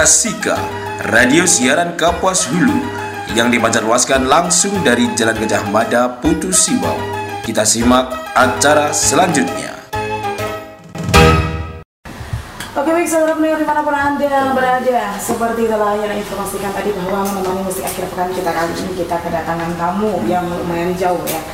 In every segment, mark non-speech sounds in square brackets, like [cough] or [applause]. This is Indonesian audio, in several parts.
Rasika, radio siaran Kapuas Hulu yang dipancarluaskan langsung dari Jalan Gajah Mada, Putu Sibau. Kita simak acara selanjutnya. Oke baik saudara pendengar di mana pun anda berada Seperti telah yang informasikan tadi bahwa menemani musik akhir pekan kita kali ini Kita kedatangan tamu yang lumayan jauh ya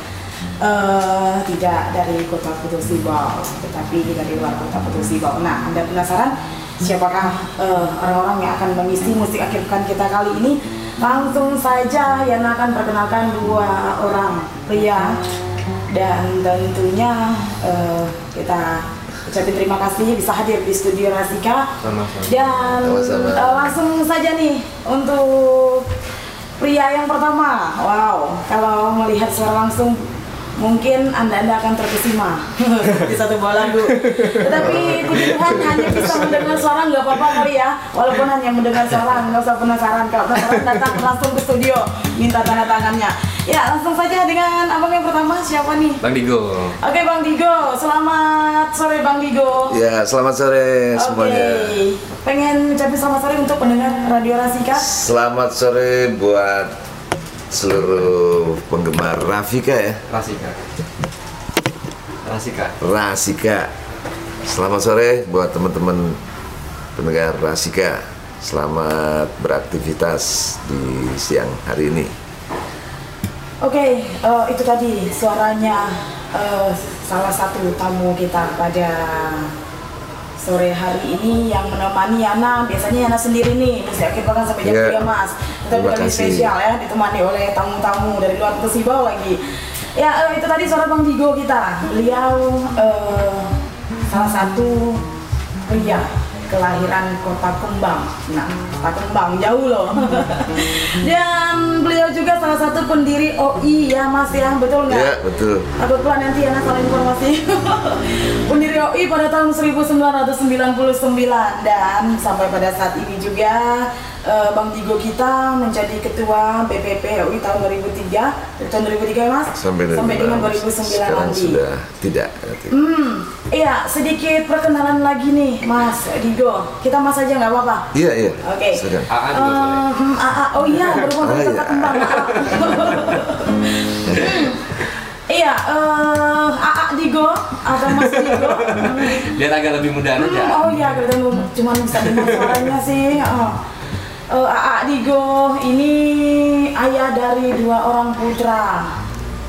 uh, Tidak dari kota Putu Sibau Tetapi dari luar kota Putu Sibau Nah anda penasaran siapakah uh, orang-orang yang akan mengisi musik akhir pekan kita kali ini Langsung saja yang akan perkenalkan dua orang pria Dan tentunya uh, kita ucapin terima kasih bisa hadir di studio Rasika Sama-sama. dan Sama-sama. uh, langsung saja nih untuk pria yang pertama wow kalau melihat secara langsung mungkin anda anda akan terkesima [laughs] di satu buah lagu tetapi puji Tuhan hanya bisa mendengar suara nggak apa-apa kali ya walaupun hanya mendengar suara nggak usah penasaran kalau penasaran datang langsung ke studio minta tanda tangannya ya langsung saja dengan abang yang pertama siapa nih Bang Digo. Oke Bang Digo, selamat sore Bang Digo. Ya, selamat sore semuanya. Oke, pengen ucapin selamat sore untuk pendengar Radio Rasika. Selamat sore buat seluruh penggemar Rafika ya. Rasika. Rasika. Rasika. Selamat sore buat teman-teman pendengar Rasika. Selamat beraktivitas di siang hari ini. Oke, eh, itu tadi suaranya eh, salah satu tamu kita pada sore hari ini yang menemani Yana. Biasanya Yana sendiri nih, bisa akhir pekan sampai jam Iya. 3 Mas. Kita lebih spesial ya, ditemani oleh tamu-tamu dari luar Persibau lagi. Ya, eh, itu tadi suara Bang Digo kita. Beliau eh, salah satu pria kelahiran kota Kembang. Nah, kota Kembang jauh loh. [laughs] Dan beliau juga salah satu pendiri OI ya Mas ya, betul nggak? Ya, betul. Takut pula nanti ya salah informasi. [laughs] pendiri OI pada tahun 1999 dan sampai pada saat ini juga eh, Bang Digo kita menjadi ketua BPP OI tahun 2003 dari tahun 2003 ya Mas Sampai, dengan 2009 sekarang nanti. sudah tidak. Hmm, iya sedikit perkenalan lagi nih Mas Digo. Kita Mas aja nggak apa-apa. Iya, iya. Oke. Silakan. AA juga hmm, AA. Oh iya, [laughs] berhubung Oh, dari iya. tempat kembang. [laughs] Iya, eh AA Digo atau Mas Digo. Biar agak lebih mudah Hmm, aja. oh iya, kelihatan cuma bisa dengar suaranya sih. Oh. Eh, AA Digo ini ayah dari dua orang putra.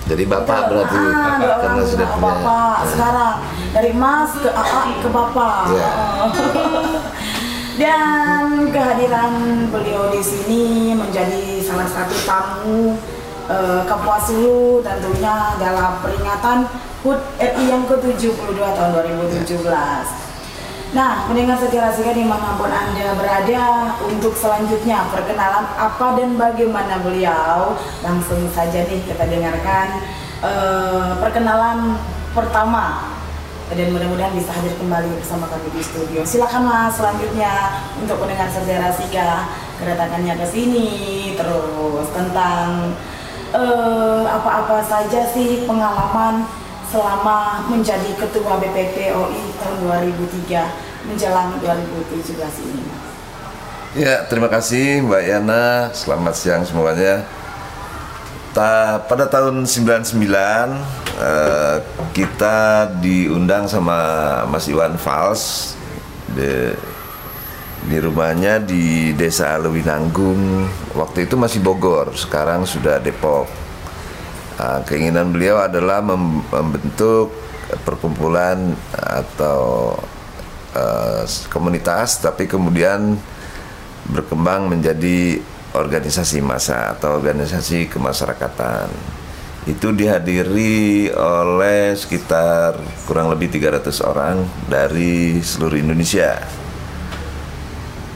Jadi bapak berarti ah, dua orang karena sudah punya. bapak sekarang dari Mas ke AA ke Bapak. Iya. [laughs] Dan kehadiran beliau di sini menjadi salah satu tamu eh, Kapuas Hulu tentunya dalam peringatan HUT RI yang ke-72 tahun 2017. Nah, mendengar singkat di mana pun Anda berada untuk selanjutnya perkenalan apa dan bagaimana beliau langsung saja nih kita dengarkan eh, perkenalan pertama dan mudah-mudahan bisa hadir kembali bersama kami di studio. Silakan Mas selanjutnya untuk mendengar sejarah Sika kedatangannya ke sini terus tentang eh, apa-apa saja sih pengalaman selama menjadi ketua BPP OI tahun 2003 menjelang 2017 ini. Ya, terima kasih Mbak Yana. Selamat siang semuanya. Ta- pada tahun 99 eh, kita diundang sama Mas Iwan Fals di, di rumahnya di Desa Lewinanggung. Waktu itu masih Bogor, sekarang sudah Depok. Ah, keinginan beliau adalah mem- membentuk perkumpulan atau eh, komunitas, tapi kemudian berkembang menjadi organisasi massa atau organisasi kemasyarakatan. Itu dihadiri oleh sekitar kurang lebih 300 orang dari seluruh Indonesia.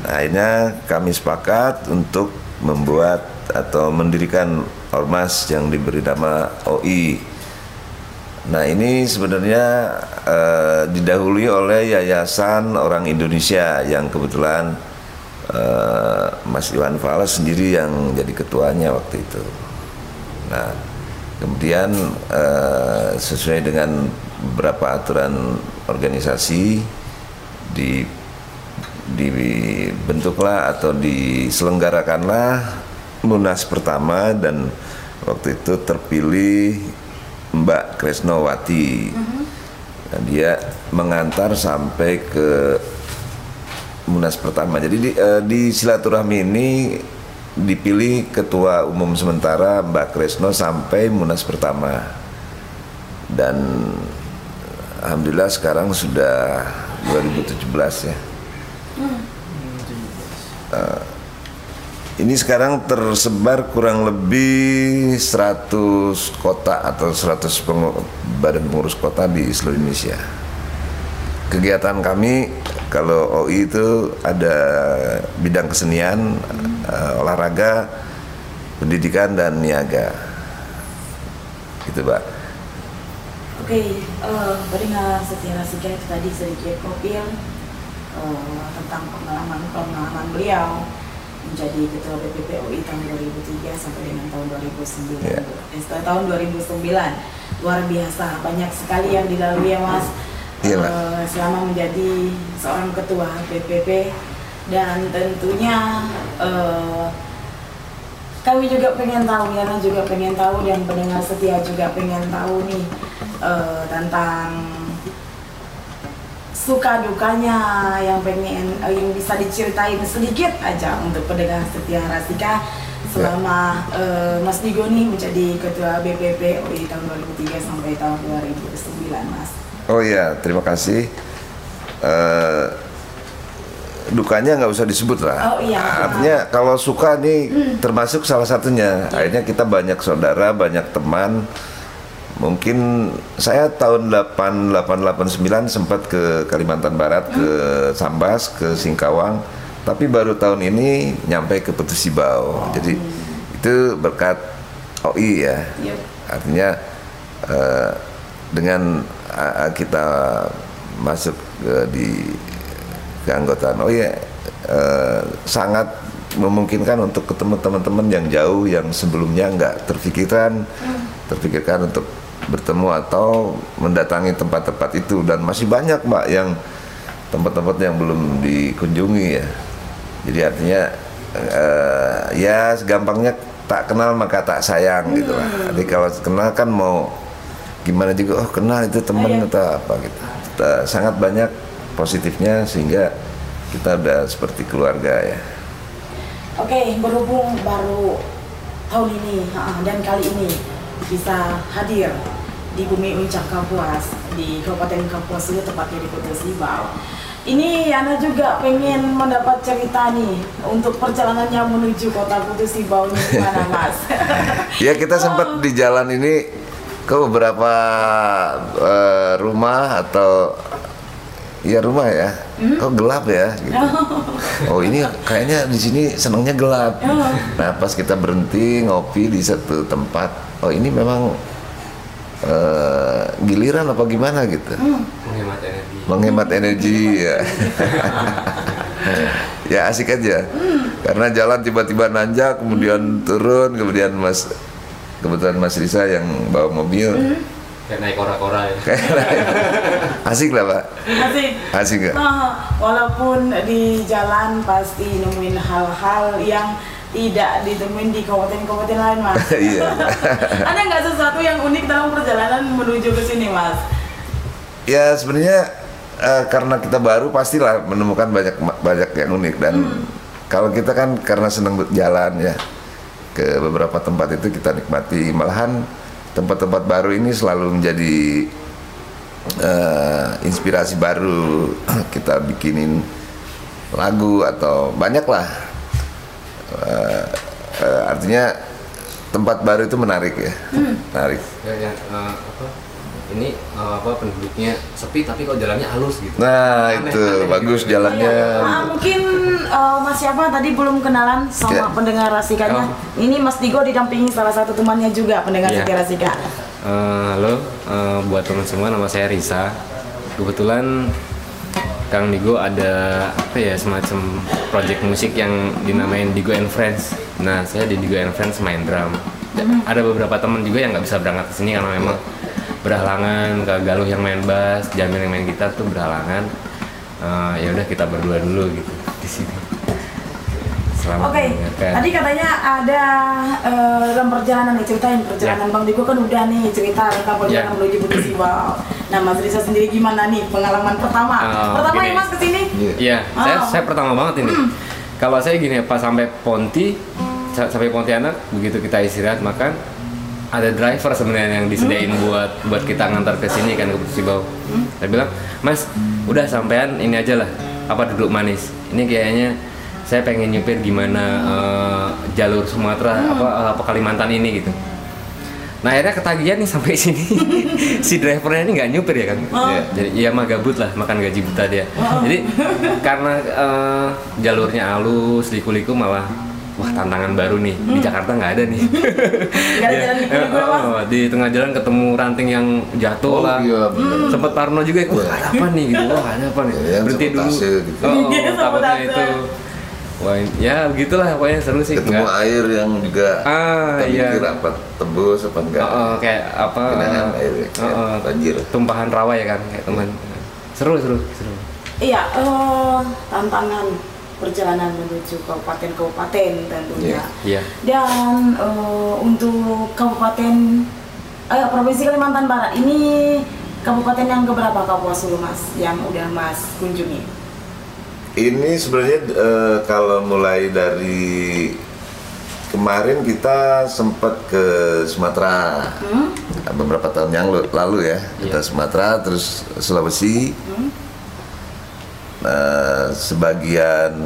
Akhirnya kami sepakat untuk membuat atau mendirikan ormas yang diberi nama OI. Nah ini sebenarnya eh, didahului oleh Yayasan Orang Indonesia yang kebetulan eh, Mas Iwan Fals sendiri yang jadi ketuanya waktu itu. Nah kemudian eh, sesuai dengan beberapa aturan organisasi di dibentuklah atau diselenggarakanlah Munas pertama dan waktu itu terpilih Mbak Kresnowati. Dan dia mengantar sampai ke Munas pertama. Jadi di, eh, di silaturahmi ini dipilih ketua umum sementara Mbak Kresno sampai Munas pertama. Dan alhamdulillah sekarang sudah 2017 ya. Eh, ini sekarang tersebar kurang lebih 100 kota atau 100 pengu- badan pengurus kota di seluruh Indonesia. Kegiatan kami kalau OI itu ada bidang kesenian, eh, olahraga, pendidikan dan niaga. Gitu, Pak. Oke, eh pendengar setia Rasika itu tadi sedikit profil eh, tentang pengalaman pengalaman beliau menjadi ketua BPPOI tahun 2003 sampai dengan tahun 2009. Ya. Eh, setelah tahun 2009 luar biasa banyak sekali yang dilalui ya Mas. Iya, Mbak. Eh, selama menjadi seorang ketua BPP dan tentunya eh, kami juga pengen tahu, Yana juga pengen tahu dan pendengar setia juga pengen tahu nih eh, tentang suka dukanya yang pengen eh, yang bisa diceritain sedikit aja untuk pendengar setia Rasika selama eh, Mas Digo nih menjadi ketua BPP UI tahun 2003 sampai tahun 2009 Mas. Oh iya, terima kasih. Eh, dukanya nggak usah disebut lah. Oh iya. Artinya kalau suka nih termasuk salah satunya. Akhirnya kita banyak saudara, banyak teman. Mungkin saya tahun 8889 sempat ke Kalimantan Barat, ke Sambas, ke Singkawang. Tapi baru tahun ini nyampe ke Petusibau. Jadi itu berkat OI ya. Yep. Artinya eh, dengan eh, kita masuk eh, di keanggotaan ya eh, sangat memungkinkan untuk ketemu teman-teman yang jauh yang sebelumnya nggak terpikirkan terpikirkan untuk bertemu atau mendatangi tempat-tempat itu. Dan masih banyak mbak yang tempat-tempat yang belum dikunjungi ya. Jadi artinya eh, ya segampangnya tak kenal maka tak sayang gitu lah. Jadi kalau kenal kan mau gimana juga oh kenal itu temen atau apa gitu. Kita- sangat banyak positifnya sehingga kita udah seperti keluarga ya. Oke, berhubung baru tahun ini dan kali ini bisa hadir di bumi Uncak Kapuas di Kabupaten Kapuas itu tepatnya di Kota Sibau. Ini Ana juga pengen mendapat cerita nih untuk perjalanannya menuju kota Kutu Sibau ini gimana [laughs] Mas? ya kita sempat di jalan ini ke beberapa eh, rumah atau ya rumah ya kok gelap ya gitu. [laughs] oh ini kayaknya di sini senangnya gelap nah pas kita berhenti ngopi di satu tempat oh ini memang eh, giliran apa gimana gitu? Menghemat energi. Menghemat energi ya. [laughs] Ya asik aja. Karena jalan tiba-tiba nanjak kemudian turun kemudian mas kebetulan mas Risa yang bawa mobil. Kayak naik kora-kora ya. [laughs] Asik lah pak. Asik. asik nggak? Ah, walaupun di jalan pasti nemuin hal-hal yang tidak ditemuin di kabupaten-kabupaten lain, Mas. [laughs] Iya. [laughs] Ada nggak sesuatu yang unik dalam perjalanan menuju ke sini, Mas? ya sebenarnya eh, karena kita baru pastilah menemukan banyak banyak yang unik dan kalau kita kan karena senang jalan ya ke beberapa tempat itu kita nikmati malahan tempat-tempat baru ini selalu menjadi eh, inspirasi baru [clears throat] kita bikinin lagu atau banyak lah Eh, eh, artinya tempat baru itu menarik ya menarik ya, yang eh, apa ini eh, apa penduduknya sepi tapi kok jalannya halus gitu nah Aneh, itu aneh bagus gitu. jalannya Ah, mungkin eh, Mas siapa tadi belum kenalan sama Ya. pendengar Rasikanya. Ini Mas Digo didampingi salah satu temannya juga pendengar. Setia Rasika. Eh, halo, eh, buat teman semua nama saya Risa. Kebetulan Kang Digo ada apa ya semacam project musik yang dinamain Digo and Friends. Nah, saya di Digo and Friends main drum. Ada beberapa teman juga yang nggak bisa berangkat ke sini karena memang berhalangan. Kak Galuh yang main bass, Jamil yang main gitar tuh berhalangan. eh, ya udah kita berdua dulu gitu di sini. Selamat Oke, mendengarkan. tadi katanya ada eh, dalam perjalanan nih ceritain perjalanan Ya. Bang Digo kan udah nih cerita tentang perjalanan Ya. menuju Bukit Siwal. Nah Mas Risa sendiri gimana nih pengalaman pertama? Oh, pertama gini. ya Mas ke sini? Iya. Saya Oh. saya pertama banget ini. Kalau saya gini pas sampai Ponti sa- sampai Pontianak begitu kita istirahat makan ada driver sebenarnya yang disediain buat buat kita ngantar ke sini kan ke Sibau. Saya bilang, "Mas, udah sampean ini aja lah. Apa duduk manis. Ini kayaknya saya pengen nyupir gimana eh, jalur Sumatera apa apa Kalimantan ini gitu." Nah akhirnya ketagihan nih sampai [laughs] sini si drivernya ini nggak nyupir ya kan? Iya. Jadi ya mah gabut lah makan gaji buta dia. Jadi karena eh, jalurnya halus, liku-liku malah wah tantangan baru nih di Jakarta nggak ada nih. [laughs] Ada jalan ya, oh, di tengah jalan ketemu ranting yang jatuh Oh, lah. iya, bener. Sempet Parno juga, wah ada apa nih gitu, wah ada apa nih? Ya, Berhenti dulu. gitu. Oh, takutnya sabotase. itu. Wah, ya begitulah pokoknya seru sih. ketemu Nggak- air yang juga Ah, kita iya. mikir apa tembus apa enggak Oh, oh, kayak apa? Air ya, oh, kayak oh, banjir. Tumpahan rawa ya kan, kayak teman. Seru, seru, seru. Iya, eh, tantangan perjalanan menuju kabupaten-kabupaten tentunya. Iya. Dan eh, untuk kabupaten eh, provinsi Kalimantan Barat ini kabupaten yang keberapa Kapuasulu Mas yang udah Mas kunjungi? Ini sebenarnya eh, kalau mulai dari kemarin kita sempat ke Sumatera Hmm? beberapa tahun yang lu- lalu ya kita Iya. Sumatera terus Sulawesi Hmm? nah, sebagian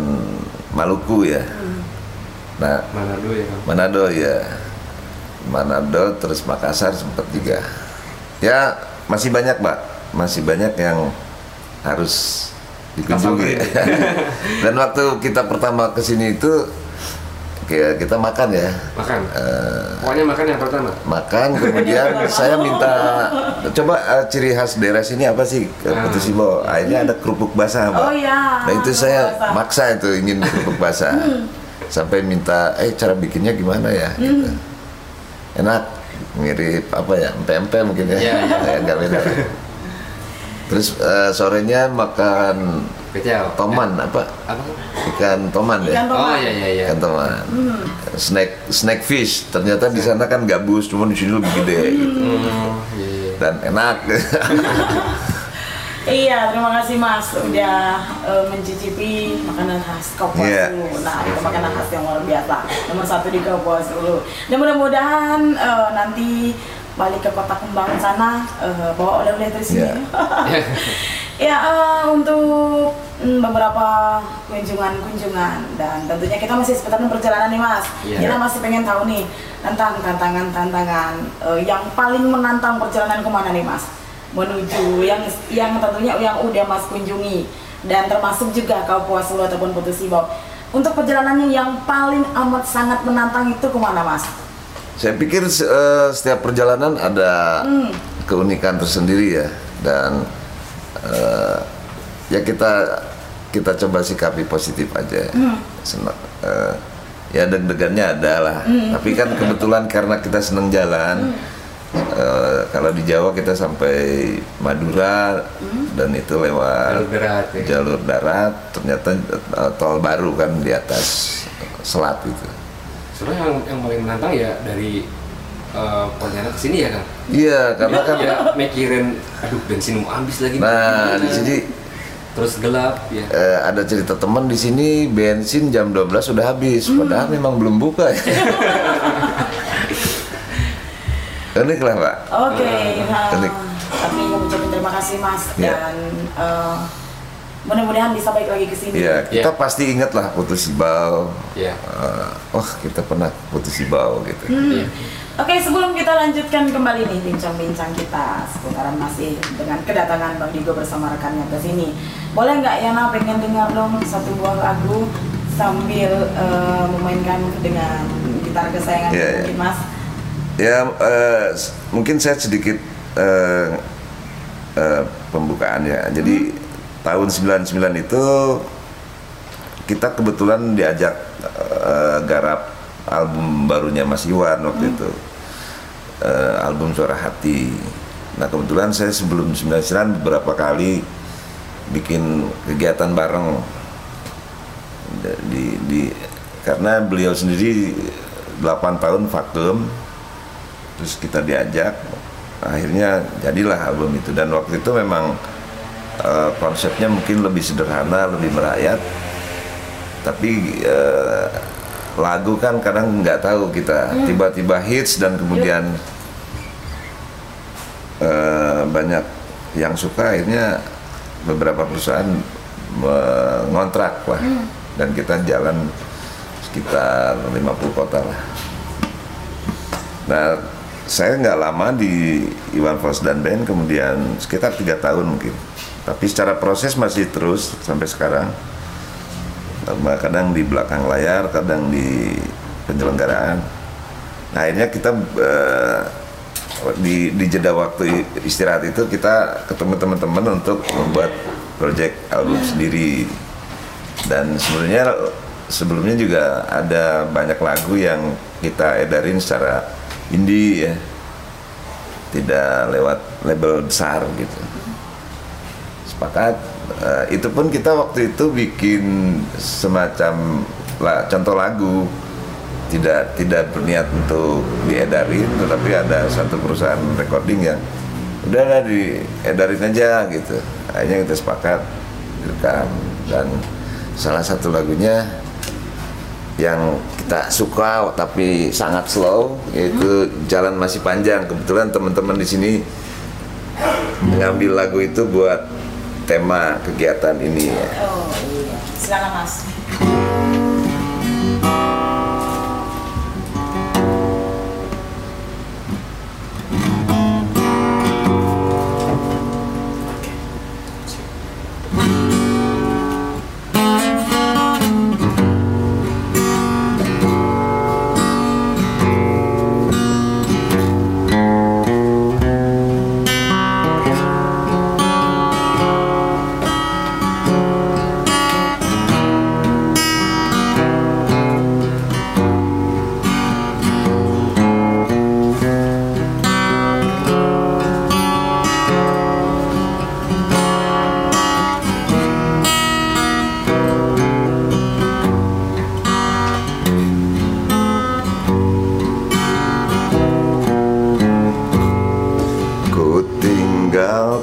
Maluku ya nah Mana dulu ya? Manado ya Manado terus Makassar sempat juga ya masih banyak mbak masih banyak yang harus dikunjungi Kita [laughs] dan waktu kita pertama ke sini itu kayak kita makan ya Makan. Eh, Pokoknya makan yang pertama. makan kemudian saya minta coba eh, ciri khas daerah sini apa sih ke Ah. Putus Sibo akhirnya ada kerupuk basah mbak Oh iya. nah itu kerupuk saya basah. maksa itu ingin kerupuk basah sampai minta eh cara bikinnya gimana ya gitu. enak mirip apa ya empe-empe mungkin ya Iya, iya. Kayak nggak beda [laughs] terus eh, sorenya makan Kecil. toman apa Apa? ikan toman ya Ikan toman. Oh iya iya iya. ikan toman snack snack fish ternyata di sana kan gabus cuma di sini lebih gede gitu Hmm, iya, iya. dan enak [laughs] Iya, terima kasih Mas udah eh, mencicipi makanan khas Kapuas Iya. Hulu. Nah, itu makanan khas yang luar biasa. Nomor satu di Kapuas Hulu. Dan mudah-mudahan eh, nanti balik ke kota kembang sana eh, bawa oleh-oleh dari sini. Iya. [laughs] ya eh, untuk mm, beberapa kunjungan-kunjungan dan tentunya kita masih seputaran perjalanan nih Mas. Iya. Kita masih pengen tahu nih tentang tantangan-tantangan eh, yang paling menantang perjalanan ke mana nih Mas? Menuju yang yang tentunya yang udah Mas kunjungi dan termasuk juga Kapuas Hulu ataupun Putus Sibau. Untuk perjalanannya yang paling amat sangat menantang itu ke mana Mas? Saya pikir eh, setiap perjalanan ada keunikan tersendiri ya dan eh, ya kita kita coba sikapi positif aja. Senang, eh, ya deg-degannya ada lah. Tapi kan kebetulan karena kita senang jalan. eh, kalau di Jawa kita sampai Madura dan itu lewat Jalur darat, ya. jalur darat. Ternyata eh, tol baru kan di atas selat itu. Sebenarnya yang, yang paling menantang ya dari eh, Pontianak ke sini ya kan. Iya, karena kan Ya mikirin, aduh bensin mau habis lagi. Nah, di sini Terus gelap ya. eh, ada cerita teman di sini bensin jam 12 sudah habis, padahal memang belum buka ya. [laughs] Unik lah, Pak. Oke, nah, Unik. tapi mengucapkan terima kasih Mas Iya. dan eh, mudah-mudahan bisa balik lagi ke sini. Iya, kita Iya. pasti ingat lah putus Sibau. Iya. Eh, wah, kita pernah putus Sibau gitu. Iya. Oke, sebelum kita lanjutkan kembali nih bincang-bincang kita seputaran masih dengan kedatangan Bang Digo bersama rekannya ke sini. Boleh nggak Yana pengen dengar dong satu buah lagu sambil eh, memainkan dengan gitar kesayangan iya. mungkin Mas? Ya, eh, s- mungkin saya sedikit eh, eh, pembukaan ya. Jadi tahun 99 itu kita kebetulan diajak eh, garap album barunya Mas Iwan waktu itu. Eh, album Suara Hati. Nah, kebetulan saya sebelum 99 beberapa kali bikin kegiatan bareng di, di karena beliau sendiri 8 tahun vakum terus kita diajak akhirnya jadilah album itu dan waktu itu memang uh, konsepnya mungkin lebih sederhana lebih merayat. Tapi uh, lagu kan kadang nggak tahu kita. Hmm. tiba-tiba hits dan kemudian uh, banyak yang suka akhirnya beberapa perusahaan mengontrak lah. Hmm. dan kita jalan sekitar 50 kota lah. Nah saya nggak lama di Iwan Fals dan Band kemudian sekitar tiga tahun mungkin tapi secara proses masih terus sampai sekarang. Kadang di belakang layar kadang di penyelenggaraan. Nah akhirnya kita uh, di, di jeda waktu istirahat itu kita ketemu teman-teman untuk membuat project album sendiri. Dan sebenarnya sebelumnya juga ada banyak lagu yang kita edarin secara indie ya. Tidak lewat label besar gitu sepakat. Uh, itu pun kita waktu itu bikin semacam lah, contoh lagu. Tidak tidak berniat untuk diedarin tetapi ada satu perusahaan recording yang udah diedarin aja gitu. Akhirnya kita sepakat direkam. Dan salah satu lagunya yang kita suka tapi sangat slow yaitu jalan masih panjang. Kebetulan teman-teman di sini mengambil lagu itu buat tema kegiatan ini ya. Oh iya, silakan mas.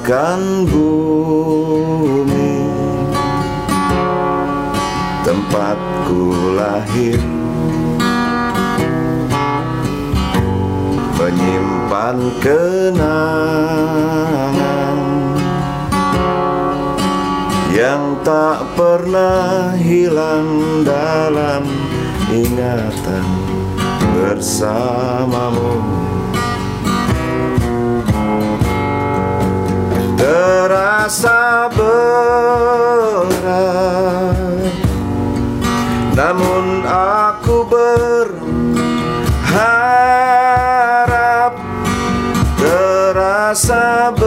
akan bumi. Tempatku lahir. Menyimpan kenangan Yang tak pernah hilang dalam ingatan bersamamu. terasa berat. Namun aku berharap terasa berat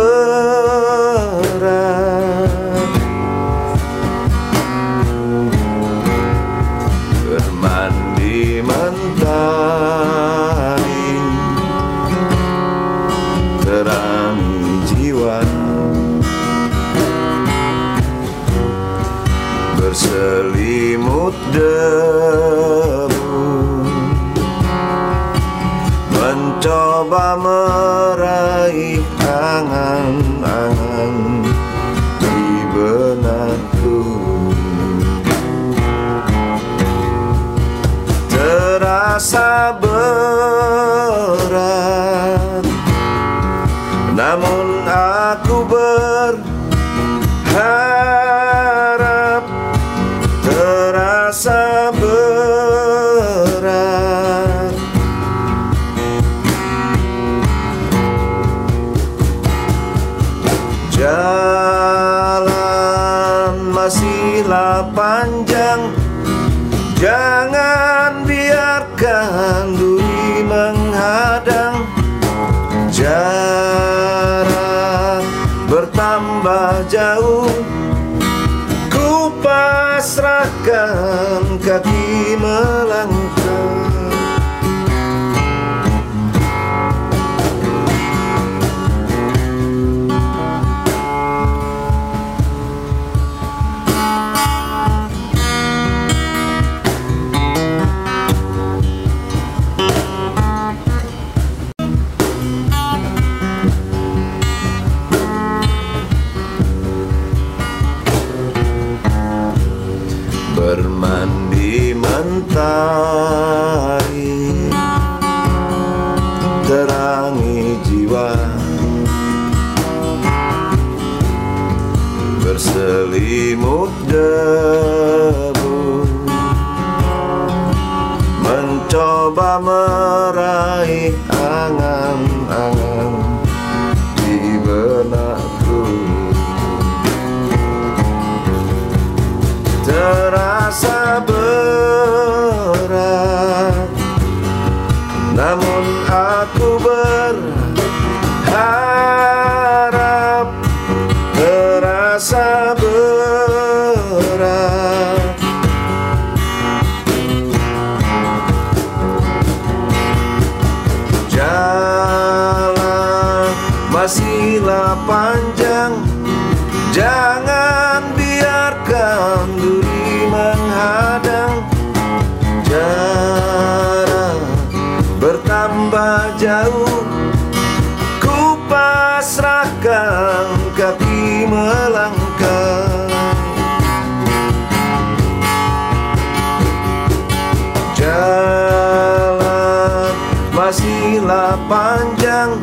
panjang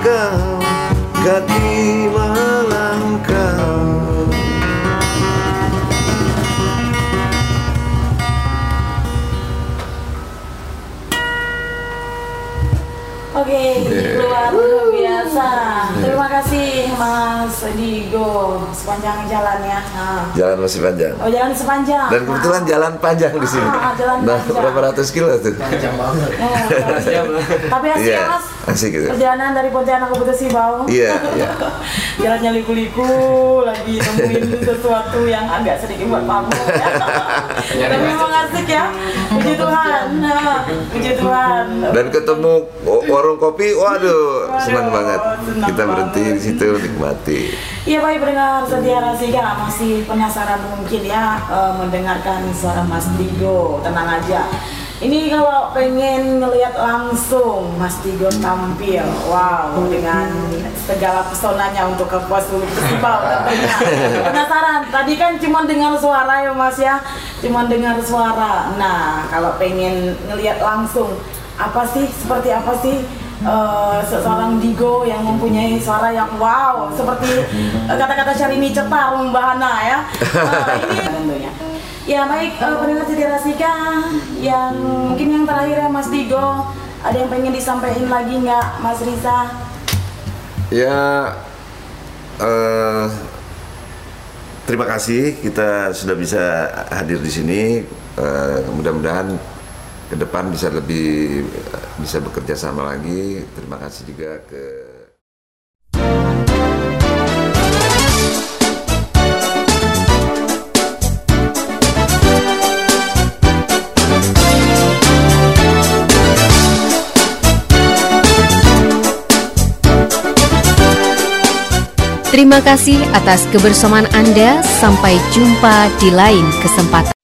pasrahkan kaki melangkah Oke, luar biasa. Terima kasih Mas Digo sepanjang jalannya. Nah. Jalan masih panjang Oh jalan sepanjang. Dan kebetulan jalan panjang di sini. Ah, jalan nah, panjang. berapa ratus kilo tuh? Nah, Tapi asik Iya, ya Mas. Asik gitu. Perjalanan dari Pontianak ke Putus Sibau. Iya, iya. [laughs] Jalannya liku-liku, lagi nemuin sesuatu yang agak sedikit buat pamor ya. [laughs] Tapi memang asik ya. Puji Tuhan. Puji Tuhan. Dan ketemu warung kopi, waduh, senang banget. senang Kita berhenti banget. di situ nikmati. Iya baik pendengar setia Rasika masih penasaran mungkin ya eh, mendengarkan suara Mas Digo tenang aja. Ini kalau pengen ngelihat langsung Mas Digo tampil, wow dengan segala pesonanya untuk ke Puas Hulu Festival tentunya. [laughs] Penasaran? Tadi kan cuma dengar suara ya Mas ya, cuma dengar suara. Nah kalau pengen ngelihat langsung apa sih seperti apa sih eh, seorang Digo yang mempunyai suara yang wow seperti eh, kata-kata Syahrini Cetar Mbak Hana ya [laughs] Eh, ini tentunya ya baik eh, pendengar Siti Rasika yang mungkin yang terakhir ya Mas Digo ada yang pengen disampaikan lagi nggak Mas Risa Ya, eh, terima kasih kita sudah bisa hadir di sini. Eh, mudah-mudahan ke depan bisa lebih bisa bekerja sama lagi. Terima kasih juga ke Terima kasih atas kebersamaan Anda. Sampai jumpa di lain kesempatan.